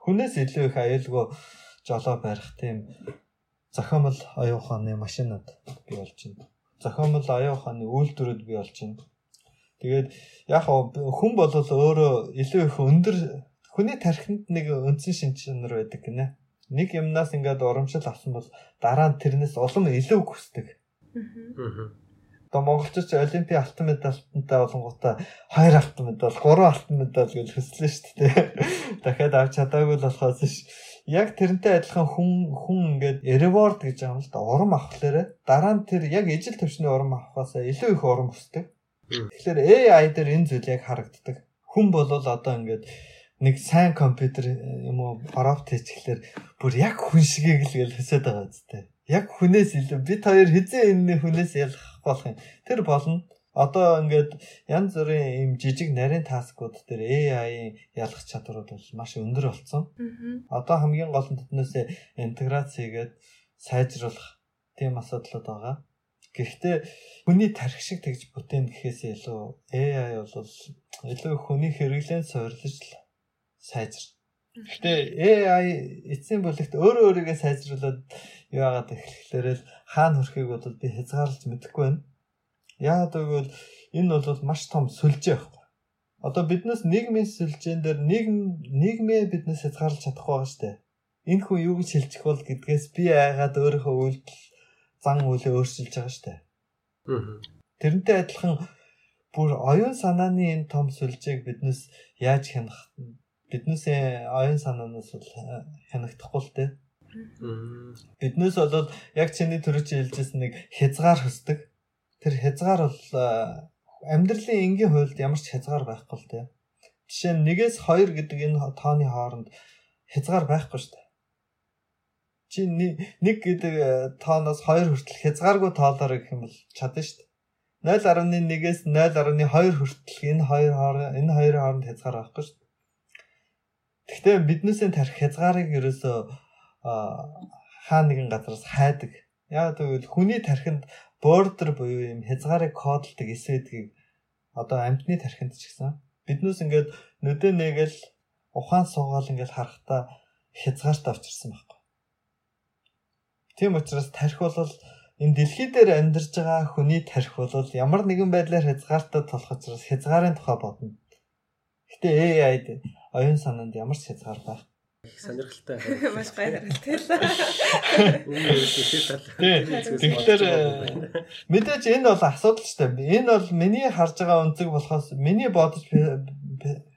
хүнээс илүү их аюулгүй жолоо барих тийм зохиомл оюун ухааны машинууд бий болж байна. Зохиомл оюун ухааны үйлдвэрүүд бий болж байна. Тэгээд яг хүн бол өөрөө илүү их өндөр хүний тархинд нэг үндсэн шинж чанар байдаг гинэ. Нэг юмнаас ингээд урамшил авсан бол дараа нь тэрнээс улам илүү хүсдэг. Одоо монголчууд олимпийн алтан медальтантай болонгуудаа хоёр алтан медаль, гурван алтан медаль гэж хүслээ шүү дээ. [LAUGHS] Дахиад авч чадаагүй л болохоос ш. Яг тэрнтэй адилхан хүн хүн ингээд reward гэж юм л да. Урам авахлаарэ дараа нь тэр яг ижил төвчний урам авахаас илүү их урам хүсдэг. Тэгэхээр AI дээр энэ зүйл яг харагддаг. Хүн бол одоо ингээд нэг сайн компьютер юм уу прompt хийчихлээр бүр яг хүн шигийг л гэж хэсэд байгаа үстэй яг хүнээс илүү бид хоёр хизээ энэ хүнээс ялгах болох юм. Тэр болно. Одоо ингээд янз бүрийн ийм жижиг нарийн таскууд дээр AI-ийн ялгах чадварууд бол маш өндөр болсон. Одоо хамгийн гол нь тэднээс интеграц хийгээд сайжруулах тийм асуудлууд байгаа. Гэхдээ хүний тарих шиг тэгж бүтээн гэхээс илүү AI бол илүү хүний хэрэглэн суйрлаж сайжир Гэхдээ AI эцсийн бүлэгт өөрөө өөрийгөө сайжруулад юу яагаад эхлэхлээр л хаана хүрэхийг бол би хязгаарлаж мэдэхгүй байна. Яагаад гэвэл энэ бол маш том сүлжээ байхгүй. Одоо биднес нийгмийн сүлжээн дээр нийгэм нийгмээ биднес хязгаарлаж чадахгүй байгаа дээ. Энэ хүн юу гэж хэлчих бол гэдгээс би айгаад өөрийнхөө үйлдэл зан үйлээ өөрчилж байгаа дээ. Тэрнтэй адилхан бүр оюун санааны энэ том сүлжээг биднес яаж хянах биднээс оюун санаанаас бол хянахдахгүй л дээ. Биднээс бол яг чиний төрөж хэлжсэн нэг хязгаар хөсдөг. Тэр хязгаар бол амьдралын энгийн хуульд ямар ч хязгаар байхгүй л дээ. Жишээ нь нэгээс 2 гэдэг энэ тооны хооронд хязгаар байхгүй шүү дээ. Чи нэг гэдэг тооноос 2 хүртэл хязгааргүй тоолоор гэх юм бол чадна шүү дээ. 0.1-ээс 0.2 хүртэл энэ хоёр хооронд энэ хоёрын хооронд хязгаар байхгүй шүү дээ. Гэхдээ биднээсээ тарих хязгаарыг ерөөсөө хаа нэгэн газараас хайдаг. Яг тэгвэл хүний тархинд бордер буюу юм хязгаарыг кодолдог эсэдгийг одоо амьтны тархинд ч гэсэн биднээс ингээд нүдэ нэгэл ухаан суугаал ингээд харахтаа хязгаартай авчирсан байхгүй. Тийм учраас тарих бол энэ дэлхий дээр амьдарч байгаа хүний тарих бол ямар нэгэн байдлаар хязгаартай тулах учраас хязгаарын тухай бодно. Гэтэ AI-д оюун санаанд ямар ч хязгаар байх. Их сонирхолтой. [LAUGHS] Маш гайхалтай л. Тэгэхээр мэдээж энэ бол асуудал ч тийм. Энэ бол миний харж байгаа өнцөг болохоос миний бодож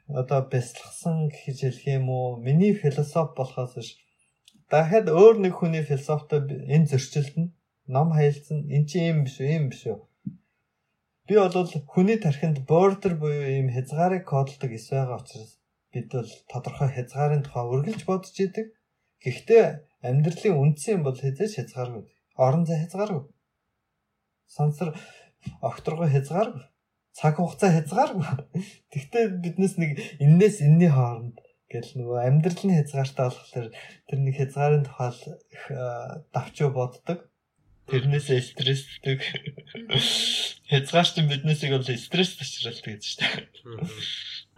одоо бясалгасан гэж хэлэх юм уу? Миний философи болохоос биш. Дахиад өөр нэг хүний философитой энэ зөрчилд нь ном хаялцсан. Эн чинь юм биш үү? Юм биш үү? Би бол хүний тархинд border буюу ийм хязгаарыг кодолдог эс байгаа учраас бид бол тодорхой хязгаарын тухай үргэлж бодож идэг. Гэхдээ амьдралын үндсэн бол хэзээ ч хязгааргүй. Орон зай хязгааргүй. Сансар огторгой хязгааргүй. Цаг хугацаа хязгааргүй. [LAUGHS] Гэхдээ биднес нэг эннээс энэний хооронд гэл нөгөө амьдралын хязгаартай болохоор тэр нэг хязгаарын тухай их давчуу боддог. Тэрнээсээ стрессдэг. Хязгаарч биднээсийг бол стресс ташралдаг гэж дээ.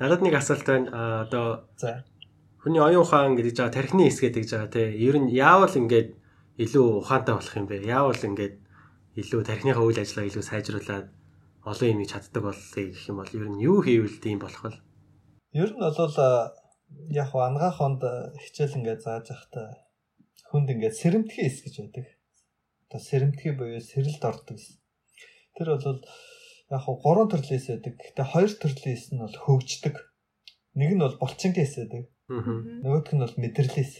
Надад нэг асуулт байна. Одоо за хүний оюун ухаан гэж байгаа тархины хэсгээд гэж байгаа те. Ер нь яавал ингээд илүү ухаантай болох юм бэ? Яавал ингээд илүү тархиныхаа үйл ажиллагаа илүү сайжруулад олон юмыг чаддаг болъё гэх юм бол ер нь юу хийвэл тийм болох вэ? Ер нь бол яг ангаах хонд хичээл ингээд зааж явахдаа хүнд ингээд сэрэмтгий эс гэж байдаг. Одоо сэрэмтгий буюу сэрэлд ордог. Тэр бол яг хуу гурван төрлийн эс байдаг. Гэхдээ хоёр төрлийн эс нь бол хөгждөг. Нэг нь бол булчингийн эс байдаг. Нөгөөх нь бол мэдрэлийн эс.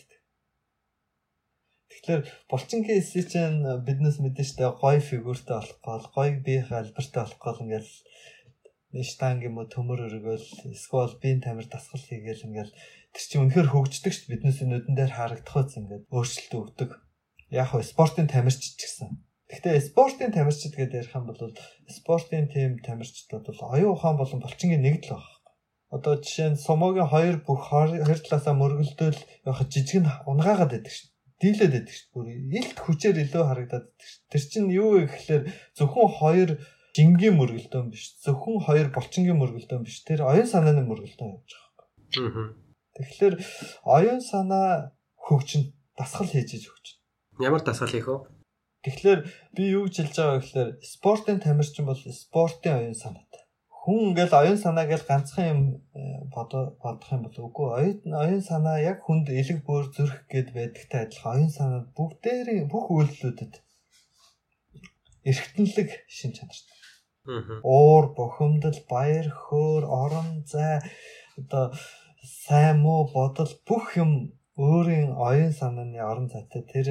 Тэгэхээр булчингийн эсийг чинь биднес мэдэн штэ гой фигүртэй болох гол, гой биеийн албартай болох гол ингээл штанг юм уу төмөр өргөөл эсвэл биеийн тамир дасгал хийгээл ингээл тэр чинь үнэхээр хөгждөг шүү биднээс нүдэн дээр харагдах үс ингээд өөрчлөлт өгдөг. Яг хөө спортын тамирч ч гэсэн Гэхдээ спортын тамирчид гэдэг ярих юм бол спортын тим тамирчдад бол оюун ухаан болон булчингийн нэг л байна. Одоо жишээ нь сумогийн хоёр бүх хоёр талаасаа мөргөлдөөл явах жижиг нь унгаагаад байдаг шүү. Дийлээд байдаг шүү. Бүр илт хүчээр илүү харагдаад байдаг шүү. Тэр чинь юу вэ гэхээр зөвхөн хоёр жингийн мөргөлдөөн биш. Зөвхөн хоёр булчингийн мөргөлдөөн биш. Тэр оюун санааны мөргөлдөөн явж байгаа юм. Тэгэхээр оюун санаа хөгжин дасгал хийж иж хөгжин. Ямар дасгал хийх вэ? Тэгэхээр би юу гэж хэлж байгаа гэхээр спортын тамирчин бол спортын оюун санаатай. Хүн ингээл оюун санаа гэж ганцхан юм э, бодох юм бол үгүй оюун оюун санаа яг хүнд элэг бөөр зүрх гэд байдагтай адилхан оюун санаа бүгдээрийн бүх үйлдэлүүдэд эргэтэнлэг шин чанартай. Уур, бухимдал, баяр хөөр, орон зай одоо сайн муу бодол бүх юм өөрийн оюун санааны орон зайтай тэр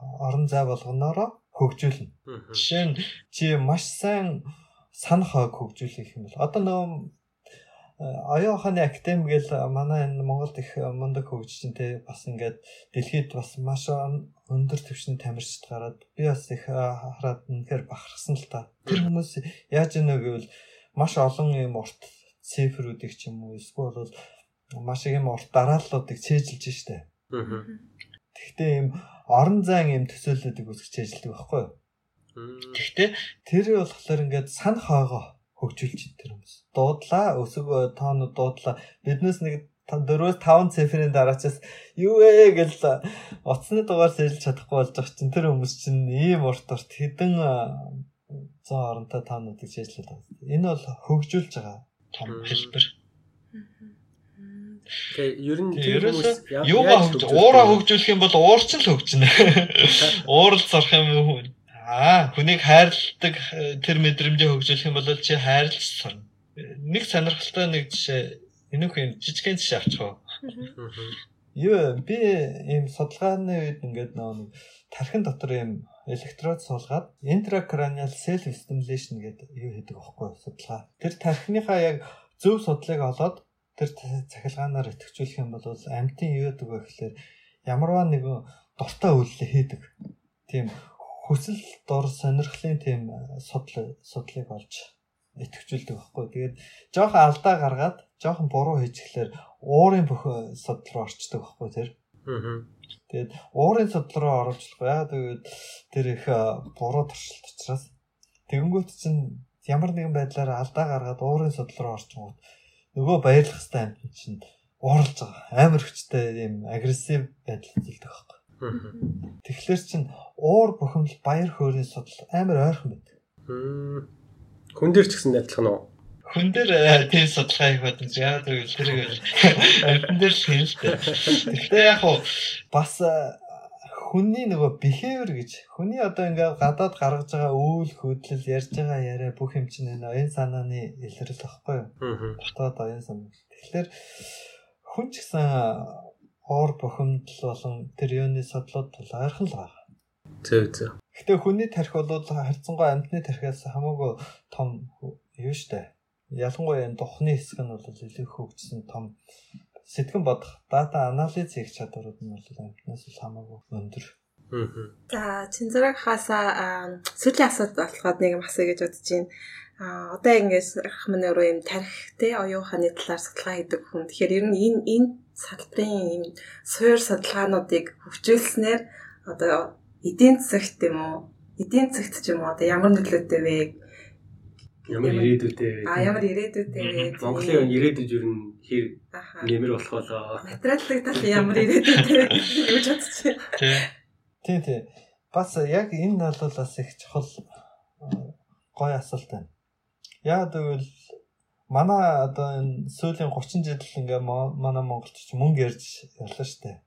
орон зай болгоноороо хөгжүүлнэ. Жишээ нь чи маш сайн санах хөгжүүлэх юм бол одоо нөгөө оюун ухааны академи гэл манай энэ Монголд их мундаг хөгжчтэй бас ингээд дэлхийд бас маш өндөр түвшинд тамирчид гараад би бас их хараад үнэхээр бахархсан л та. Тэр хүмүүс яаж ийнө гэвэл маш олон юм урт цифрүүдийг ч юм уу эсвэл маш их юм урт дарааллуудыг цээжилж штэ. Тэгтээ юм орон зайн юм төсөөллүүдийг үсгэж цээжилдэг байхгүй юу? Тэгтээ тэр болохоор ингээд сан хоогоо хөгжүүлж тэр хүмүүс. Дуудлаа өсөг тоонууд дуудлаа. Биднээс нэг 4-5 цифрийн дараачаас юу вэ гэж утасны дугаар сэлж чадахгүй болж байгаа чинь тэр хүмүүс чинь ийм урт урт хэдэн 100 оронтой тоонуудыг шийдлээд байгаа. Энэ бол хөгжүүлж байгаа том хэлбэр. Тэгээ ер нь тэр хүмүүс юугаа хөгж уураа хөгжүүлэх юм бол уурч л хөгжнө. Уурал зарах юм Аа, хүнийг хайрладаг э, тэр мэдрэмжээ хөгжүүлэх юм бол чи хайрлаж сурна. Нэг сонирхолтой нэг жишээ энэ хүн жижигхэн жишээ авчих уу? Юу би ийм судалгааны үед ингээд нэг тархин дотор ийм электрод суулгаад intracranial self stimulation гэдэг юу хийдэг аахгүй судалгаа. Тэр тархиныхаа яг зөв судлыг олоод тэр цахилгаанаар идэвхжүүлэх юм бол амьтын юу гэдэг вэ гэхээр ямарваа нэгэн дуртай үйлдэл хийдэг. Тийм хүсэл дор сонирхлын тийм э, судал судлыг олж идэвхжүүлдэг байхгүй. Тэгээд жоохон алдаа гаргаад жоохон буруу хийчихлээр уурын бүх э, судал руу орчдөг байхгүй тэр. Аа. Тэгээд уурын судал руу оруулчихлаа. Яа тэгээд тэр их э, буруу туршилт учраас тэгэнгүүт чинь ямар нэгэн байдлаар алдаа гаргаад уурын судал руу орчихгоо нөгөө баярлах хэвээр амт чинь ууралж байгаа. Амар хүчтэй юм агрессив байдал үзүүлдэг байхгүй. Тэгэхээр чин уур бухимдал баяр хөөрийн судал амар ойрхон байдаг. Хүн дээр ч гэсэн адилхан уу? Хүн дээр тэр судалгаа их бодож яа гэвэл тэр амьтан дээр л хэрэгтэй. Гэхдээ яг хуу бас хүний нөгөө behavior гэж хүний одоо ингээд гадаад гаргаж байгаа үйл хөдлөл ярьж байгаа яриа бүх юм чинь энэ оюун санааны илрэл багхгүй юу? Дотоод оюун санаа. Тэгэхээр хүн ч гэсэн уур бухимдал болон тэр юуны судлууд бол ойрхон л байна. Зөв зөв. Гэтэ хүний тарих бол харьцангуй амьтны тарихаас хамаагүй том юу штэ. Ялангуяа энэ духны хэсэг нь бол илүү хөгжсөн том сэтгэн бодох, дата анализ хийх чадварууд нь бол амьтнаас л хамаагүй өндөр. За, Цэнзэрэг хаасаа сүүлийн асуулт болоход нэг юм асууя гэж бодож байна. А одоо ингэж рахманы руу юм тарих те оюун ухааны талаар судалгаа хийдэг хүн. Тэгэхээр ер нь энэ энэ салбарын юм суур судалгаануудыг хөгжүүлснээр одоо эдийн засагт юм уу? Эдийн засагт ч юм уу одоо ямар нөлөөтэй вэ? Ямар ирээдүйтэй вэ? А ямар ирээдүйтэй вэ? Монголын ирээдүйд ер нь хэр нэмэр болох болоо? Материалын тал ямар ирээдүйтэй вэ гэж бодчих. Тийм тийм. Бас яг энэ бол бас их чухал гой асуулт байна. Яг тэгвэл манай одоо энэ сүүлийн 30 жил ингээ манай Монголч мөнгө ярьж яллаа штэ.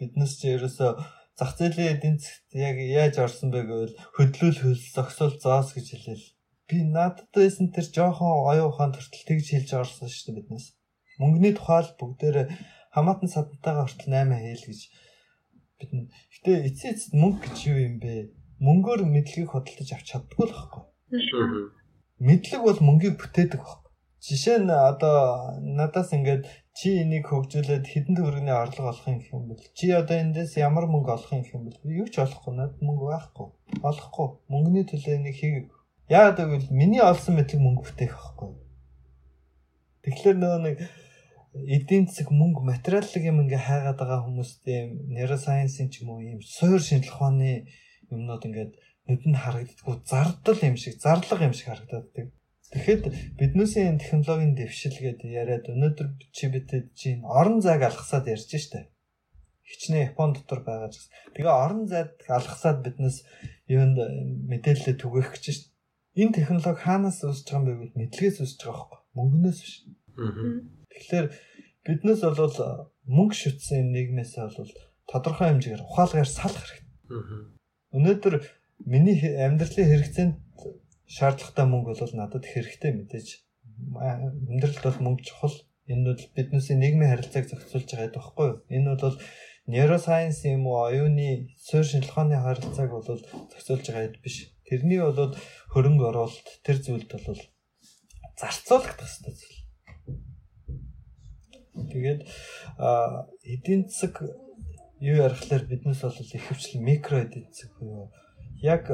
Биднес ч ерөөсөө зах зээлийн эдийн засгт яг яаж орсон бэ гэвэл хөдлөл хөл зогсоол зоос гэж хэлээл. Би надад байсан тэр жоохон оюун ухаан төртөл тэгж хэлж орсон штэ биднес. Мөнгөний тухай л бүгдээр хамаатан садантайгаа хүртэл 8 хээл гэж бид нь. Гэтэ эцээ эцэд мөнгө гэж юу юм бэ? Мөнгөөр мэдлэгийг хөдөлж авч чаддгүй л байхгүй. Мэдлэг бол мөнгийг бүтээдэг байхгүй Жишээ нь одоо надаас ингээд чи энийг хөгжүүлээд хэдэн төгрөгийн орлого олох юм гэх юм бол чи одоо эндээс ямар мөнгө олох юм гэх юм бол юу ч олохгүй надад мөнгө байхгүй олохгүй мөнгөний төлөө нэг хийг яагаад гэвэл миний олсон мэдлэг мөнгө бүтээх байхгүй тэгэхээр нөгөө нэг эдийн засаг мөнгө материаллык юм ингээ хайгаад байгаа хүмүүстэй нейросайенсийн ч юм уу ийм суур шинжилх ухааны юмнууд ингээд нүдэнд харагддаггүй зардал юм шиг зарлага юм шиг харагддаг Тэгэхэд биднээсээ энэ технологийн дэвшил гэдэг яриад өнөөдөр чи бидэд чинь орон зайг алгасаад ярьж штэ. Хичнээн Япон дотор байгаа ч. Тэгээ орон зайд алгасаад биднээс юунд мэдээлэл түгээх гэж штэ. Энэ технологи хаанаас үүсэж байгаа юм бэ гэвэл мэдлэгээс үүсэж байгаа байхгүй мөнгнөөс биш. Тэгэхээр биднээс бол мөнгө шүтсэн нийгмээсээ бол тодорхой хэмжээгээр ухаалгаар салах хэрэгтэй. Өнөөдөр миний амьдралын хэрэгцээнд шаардлагатай мөнгө бол надад хэрэгтэй мэдээж амьдралд бол мөнгө чухал. Энэ бол биднээсээ нийгмийн харилцааг зохицуулж байгаа гэдэг багхгүй юу? Энэ бол нейросайенс юм уу, оюуны суурь шинжилгээний харилцааг бол зохицуулж байгаа хэд биш. Тэрний бол хөрөнгө оруулалт тэр зүйлд бол зарцуулах хэрэгтэй зүйл. Тэгээд эдийн засаг юу ярихлаар биднес бол ихэвчлэн микро эдийн засаг буюу яг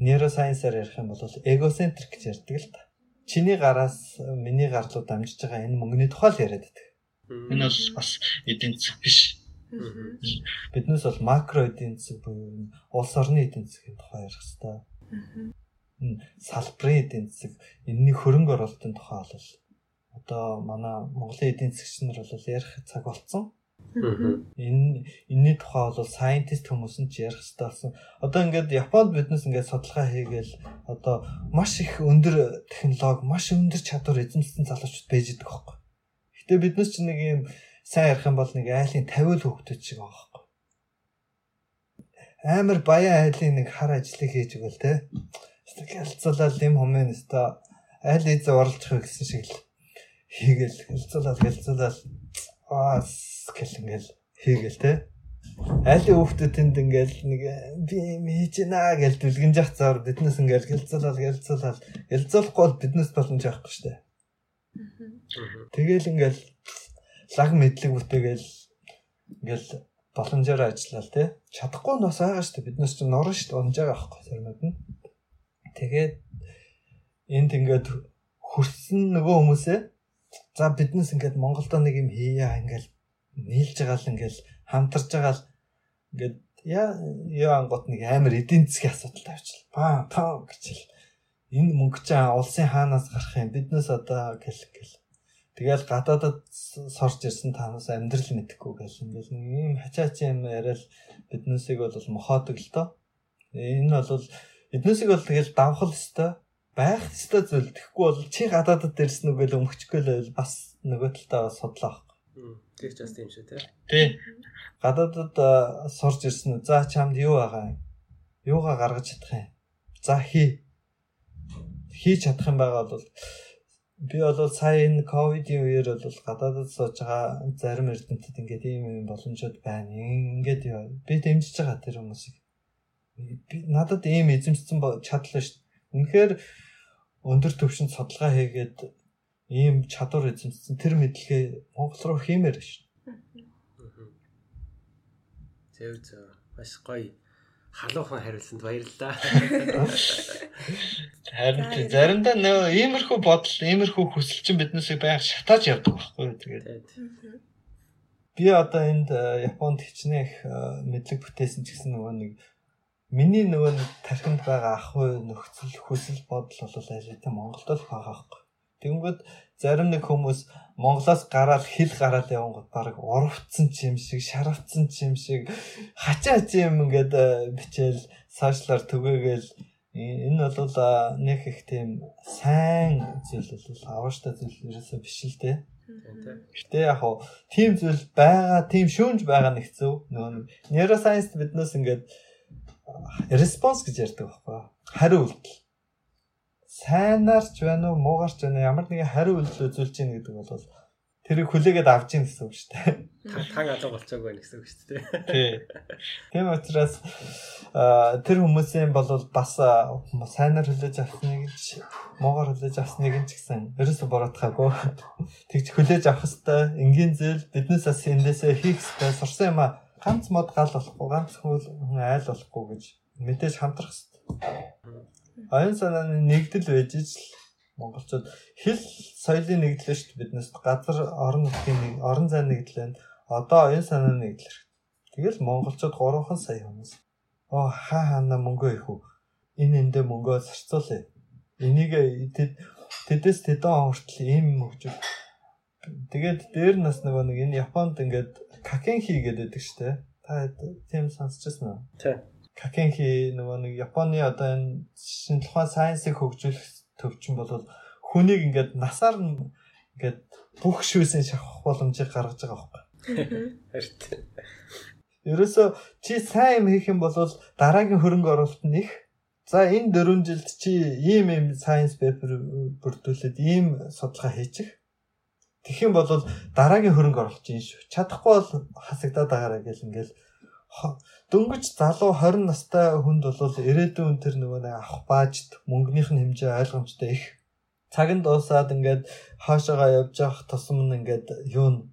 нейросайенсаар ярих юм бол эгоцентрик гэж ярьдаг л та. Чиний гараас миний гар руу дамжиж байгаа энэ мөнгөний тухай л яриад байдаг. Энэ бол бас эдийн засаг биш. Биднээс бол макро эдийн засаг буюу улс орны эдийн засгийн тухай ярих хэрэгтэй. Салбарын эдийн засаг энэний хөрөнгө оруулалтын тухай бол одоо манай Монголын эдийн засагч нар бол ярих цаг болцсон. Энэ энэний тухай бол scientist хүмүүс нь ч ярих хэрэгтэй болсон. Одоо ингээд Японд биднес ингээд судалгаа хийгээл одоо маш их өндөр технологи, маш өндөр чадвар эзэмшсэн залуучууд байж байгаа байхгүй. Гэтэ биднес ч нэг юм сайн ярих юм бол нэг айлын 50 л хөвгдөж байгаа байхгүй. Амар баян айлын нэг хар ажлыг хийж өгөл те. Гэлцүүлэл юм хүмүүс өстой айл ийзээ оролцох гэсэн шиг л хийгээл гэлцүүлэл гэлцүүлэл аас гэл ингээл хийгээл те. Айлын хүүхдүүдэнд ингээл нэг би юм хийж гинэ гэж дүлгэн жах цаар биднес ингээл гэлцүүлэл гэлцүүлэл гэлцүүлэхгүй бол биднес боломж авахгүй штэ. Тэгэл ингээл лаг мэдлэг бүтээгээл ингээл боломжоор ажиллаа те. Чадахгүй нь бас байгаа штэ биднес ч норн штэ унж байгаа байхгүй сарнууд нь. Тэгээд энд ингээд хөрсөн нөгөө хүмүүсээ За биднес ингээд Монголдо нэг юм хийя ингээд нийлж байгаа л ингээд хамтарж байгаа л ингээд яа яа ангот нэг амар эдийн засгийн асуудал тавьчихлаа. Баа таа гэчихэл энэ мөнгө чинь улсын хаанаас гарах юм биднес одоо гэл гэл. Тэгэл гадаадад сорж ирсэн танаас амьдрал мэдхгүй гэл ингээд нэг юм хачаач юм яриад биднесийг бол мохоодог л доо. Энэ бол биднесийг бол тэгэл давхал өстой байх ёстой зүйл. Тэгэхгүй бол чи гадаадад ирсэн үг л өмгчгүй л бас нөгөө талдаа судлаа. Тэр ч бас тийм шүү тий. Тий. Гадаадад сурж ирсэн. За чамд юу байгаа юм? Юугаа гаргаж чадах юм? За хий. Хийж чадах юм байгаа бол би бол сая энэ ковидын үеэр бол гадаадад сууж байгаа зарим эрдэмтэд ингээд ийм юм боломжууд байна. Ингээд би дэмжиж байгаа тэр хүмүүсийг. Би надад ийм эзэмшсэн чадлаа шүү. Үнэхээр өндөр түвшинд судалгаа хийгээд ийм чадвар эзэмшсэн тэр мэдлэгээ Монгол руу хиймээр ш. Зөв зөв. Маш гоё халуухан хариулсанд баярлалаа. Харин заримдаа нөө иймэрхүү бодол, иймэрхүү хүсэл чинь биднээсээ байг шатааж явдаг байхгүй юу тэгээд. Би одоо энд э, Японд хичнээн их э, мэдлэг бүтээсэн ч гэсэн нөгөө нэг Миний нөгөө нэг тархинд байгаа ах уу нөхцөл хүсэл бодол бол аль хэдийн Монголд л байгаа байхгүй. Тэнгүүд зарим нэг хүмүүс Монголоос гараад хил гараад явангууд баг урвцсан ч юм шиг, шаравцсан ч юм шиг хачаач юм ингээд э, бичээл сошиалар түгээгээл энэ бол нэг их тийм сайн зүйл бол авааштай зүйл ерөөсөө биш л дээ. Гэтэ яг хоо тийм зүйл байгаа, тийм шүүнж байгаа нэг хэцүү. Нөгөө нейросайенс биднээс ингээд response гэж ярьдаг байхгүй хариу үйлдэл сайнаар ч байна уу муугаар ч байна ямар нэгэн хариу үйлдэл үзүүлж гин гэдэг бол тэрийг хүлээгээд авч гин гэсэн үг шүү дээ. Таг алга болцоог байна гэсэн үг шүү дээ. Тий. Тийм учраас тэр хүмүүсийн бол бас сайнаар хүлээж авсныг ч муугаар хүлээж авсныг ч гэсэн ерөөсө боротхаагүй. Тэгж хүлээж авах хэвээр энгийн зээл биднээс бас эндээсээ хийх хэвээр сурсан юм а ганц мод гал болохгүй ганц хүн айл болохгүй гэж мэдээж хамтрах хэрэгтэй. Оюун санааны нэгдэл байж л монголчууд хэл соёлын нэгдэл шүү дээ биднээс газар орон нутгийн нэг орон зайн нэгдэл байна. Одоо оюун санааны нэгдэл. Тэгэл монголчууд 3хан сая хүмүүс. Оо хаа хаана мөнгөө их үү? Энэ эндээ мөнгөө зарцуулъя. Энийг тэд тэдэс тэдэн хүртэл ийм хөгжил. Тэгээд дээр нас нөгөө нэг энэ Японд ингээд Какенхи гэдэг штэ. Та тийм сонсчихсан уу? Тий. Какенхи нөгөө нэг Японы одоо энэ шинжлэх ухаан сайенсыг хөгжүүлэх төвчин бол хүнийг ингээд насаар нь ингээд бүх шүүсийн шавах боломжийг гаргаж байгаа байхгүй. Харин. Ерөөсө чи сайн юм хийх юм бол дараагийн хөрөнгө оруулалт нь их За энэ 4 жилд чи ийм ийм science paper бүрдүүлээд ийм судалгаа хийчих. Тэгэх юм бол дараагийн хөрөнгө оруулах чинь шүү. Чадахгүй бол хасагдаад байгаараа гэл ингээл дөнгөж залуу 20 настай хүнд бол ирээдүйн тэр нөгөө нэг авах баажд мөнгөнийх нь хэмжээ ойлгомжтой их. Цаг нь дуусаад ингээд хаашаага явж явах тусам нь ингээд юу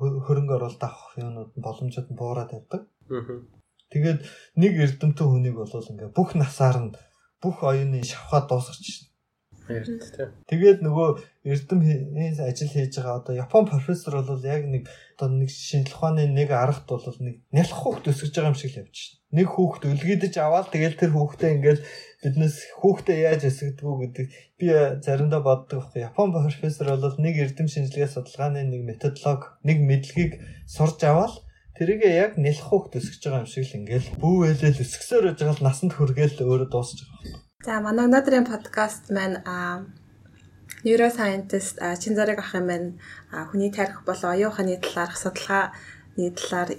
хөрөнгө оруулалт авах юмнууд нь боломжууд нь буураад явдаг. Тэгээд нэг эрдэмтэн хүнийг бол ингээд бүх насаар нь бүх оюуны шавхаа дуусгач Тэгээд нөгөө эрдэм ажил хийж байгаа одоо Япон профессор бол яг нэг одоо нэг шинжлэх ухааны нэг аргад бол нэг нялх хүүхд өсгөж байгаа юм шиг л явж шин. Нэг хүүхд өлгийдэж аваад тэгэл тэр хүүхдээ ингээл биднес хүүхдээ яаж өсгөдгүү гэдэг би заримдаа боддог байхгүй. Япон профессор бол нэг эрдэм шинжилгээ судалгааны нэг методологи, нэг мэдлэгийг сурж аваад тэрийг яг нялх хүүхд өсгөж байгаа юм шиг л ингээл бүү хэлэл өсгсөөр байж байгаа л насанд хүргээл өөрөө дуусч байгаа. За манай өнөөдрийн подкаст маань neuroscientist Чинзарыг ах юм байна. Хүний тарих болон оюун ухааны талаарх судалгааны талаар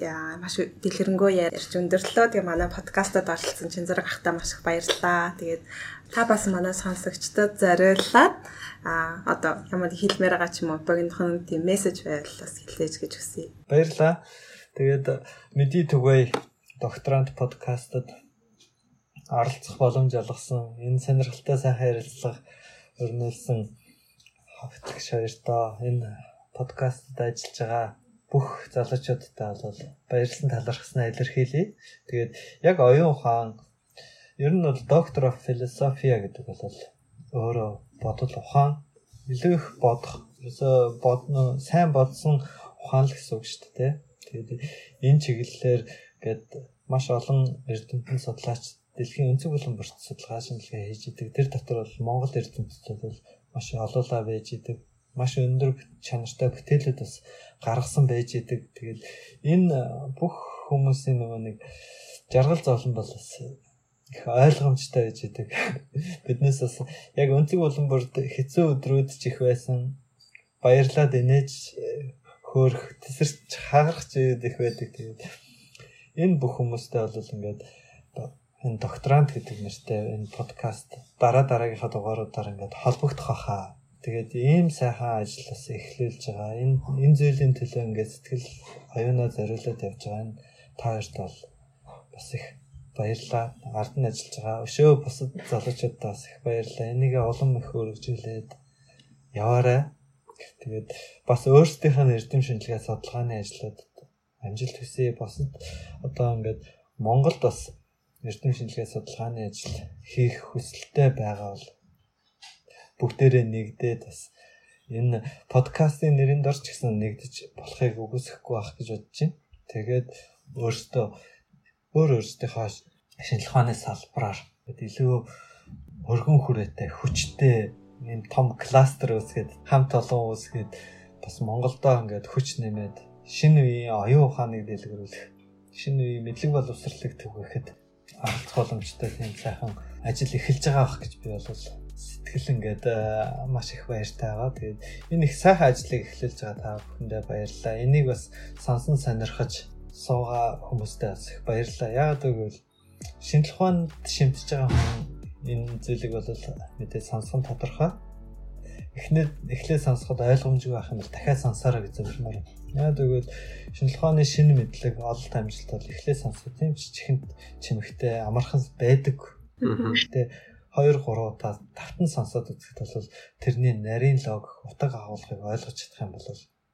маш дэлгэрэнгүй ярьж өндөрлөө. Тэгээ манай подкастад оролцсон Чинзарыг ахтаа маш их баярлалаа. Тэгээд та бас манай сонсогчдод зориуллаад а одоо ямар хэлмээр байгаа ч юм уу богинохон тийм мессеж байвал бас хэлээж гэж хүсье. Баярлалаа. Тэгээд мэдээ түгэй докторант подкастад оролцох боломж олгосон энэ сонирхолтой сайхан ярилцлага өрнүүлсэн хавтлагч хоёртоо энэ подкастт ажиллаж байгаа бүх залуучуудтай бол баярлсан талархснаа илэрхийлье. Тэгээд яг оюун ухаан ер нь бол доктор of philosophy гэдэг бол өөрөө бодол ухаан илүү их бодох ерөөсө бодно сайн бодсон ухаан л гэсэн үг шүү дээ. Тэгээд энэ чиглэлээр гээд маш олон эрдэмтэн судлаач дэлхийн өнцөг болон бүрт судалгаа шинжилгээ хийж идэг. Тэр дотор бол Монгол эрдэмтдүүд бол маш олоолаа байж идэг. Маш өндөр чанартай бүтээлүүд бас гаргасан байж идэг. Тэгээд энэ бүх хүмүүсийн нөгөө нэг жаргал зовлон бол бас их ойлгомжтой байж идэг. [LAUGHS] Биднээс бас яг өнцөг болон бүрт хэцүү өдрүүд ч их байсан. Баярлаад инээж хөөх тесэрч хагарах зүйл их байдаг. Тэгээд энэ бүх хүмүүстэй бол ингээд энэ докторант гэдэг нэртэй энэ подкаст дараа дараагийнхаа дугааруудаар ингээд холбогдох хаа. Тэгээд ийм сайхан ажил бас эхлүүлж байгаа. Энэ энэ зүйлийн төлөө ингээд сэтгэл оюунаа зориулаад явж байгаа энэ та хоёрт бол бас их баярлалаа. Ард нь ажиллаж байгаа. Өшөө бусад залуучуудаа бас их баярлалаа. Энийг улам их өргөжүүлээд яваарай. Тэгээд бас өөрсдийнхээ эрдэм шинжилгээ судалгааны ажлууд амжилт хүсье. Босод одоо ингээд Монголд бас эрдэм шинжилгээ судалгааны ажил хийх хүсэлтэй байгаа бол бүгдээрээ нэгдээд бас энэ подкастын нэрийн дор ч гэсэн нэгдэж болохыг үгүйсэхгүй байх гэж бодож байна. Тэгээд өөртөө өөр өөртөөхөө шинжилгээ ухааны салбараар илүү өргөн хүрээтэй хүчтэй ийм том кластер үүсгээд хамт олон үүсгээд бас Монголдоо ингээд хүч нэмээд шинэ үеийн оюун ухааныг дэлгэрүүлэх шинэ үеийн мэдлэг боловсролыг түгээхэд оролцох боломжтой тийм сайхан ажил эхэлж байгаа бах гэж би бол сэтгэл ингээд маш их баяртай байгаа. Тэгээд энэ их сайхан ажлыг эхлүүлж байгаа та бүхэндээ баярлалаа. Энийг бас сонсон сонирхож суугаа хүмүүстээ бас их баярлалаа. Яагаад гэвэл шинжлэх ухаанд шимтэж байгаа хүн энэ зүйлийг бол мэдээ сонсох нь тодорхой эхнээд эхлээ сонсоход ойлгомжгүй байх юм бол дахиад сонсоорой гэж зөвлөмөр. Яг тэгвэл шинжлэх ухааны шинэ мэдлэг ололт амжилт бол эхлээ сонсох тийм ч чихэнд чимэгтэй амархан байдаг. Гэхдээ 2 3 удаа тавтан сонсоод үзэхэд бол тэрний нарийн лог утга агуулгыг ойлгож чадах юм бол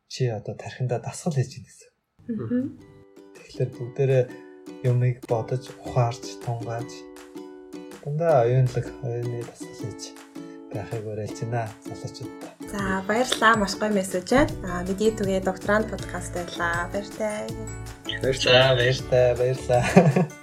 чи одоо тархиндаа дасгал хийж гин гэсэн. Тэгэхээр бүгдээрээ юмыг бодож ухаарч тунгааж дандаа оюунлаг оюуны дасгал хийж байхыг уриалж байна залуучууд. За баярлалаа маш гоё мессеж байна. Аа мэдээ түгээ докторант подкаст байлаа. Баяртай. Баярлалаа. Баяртай. Баярлалаа. [LAUGHS]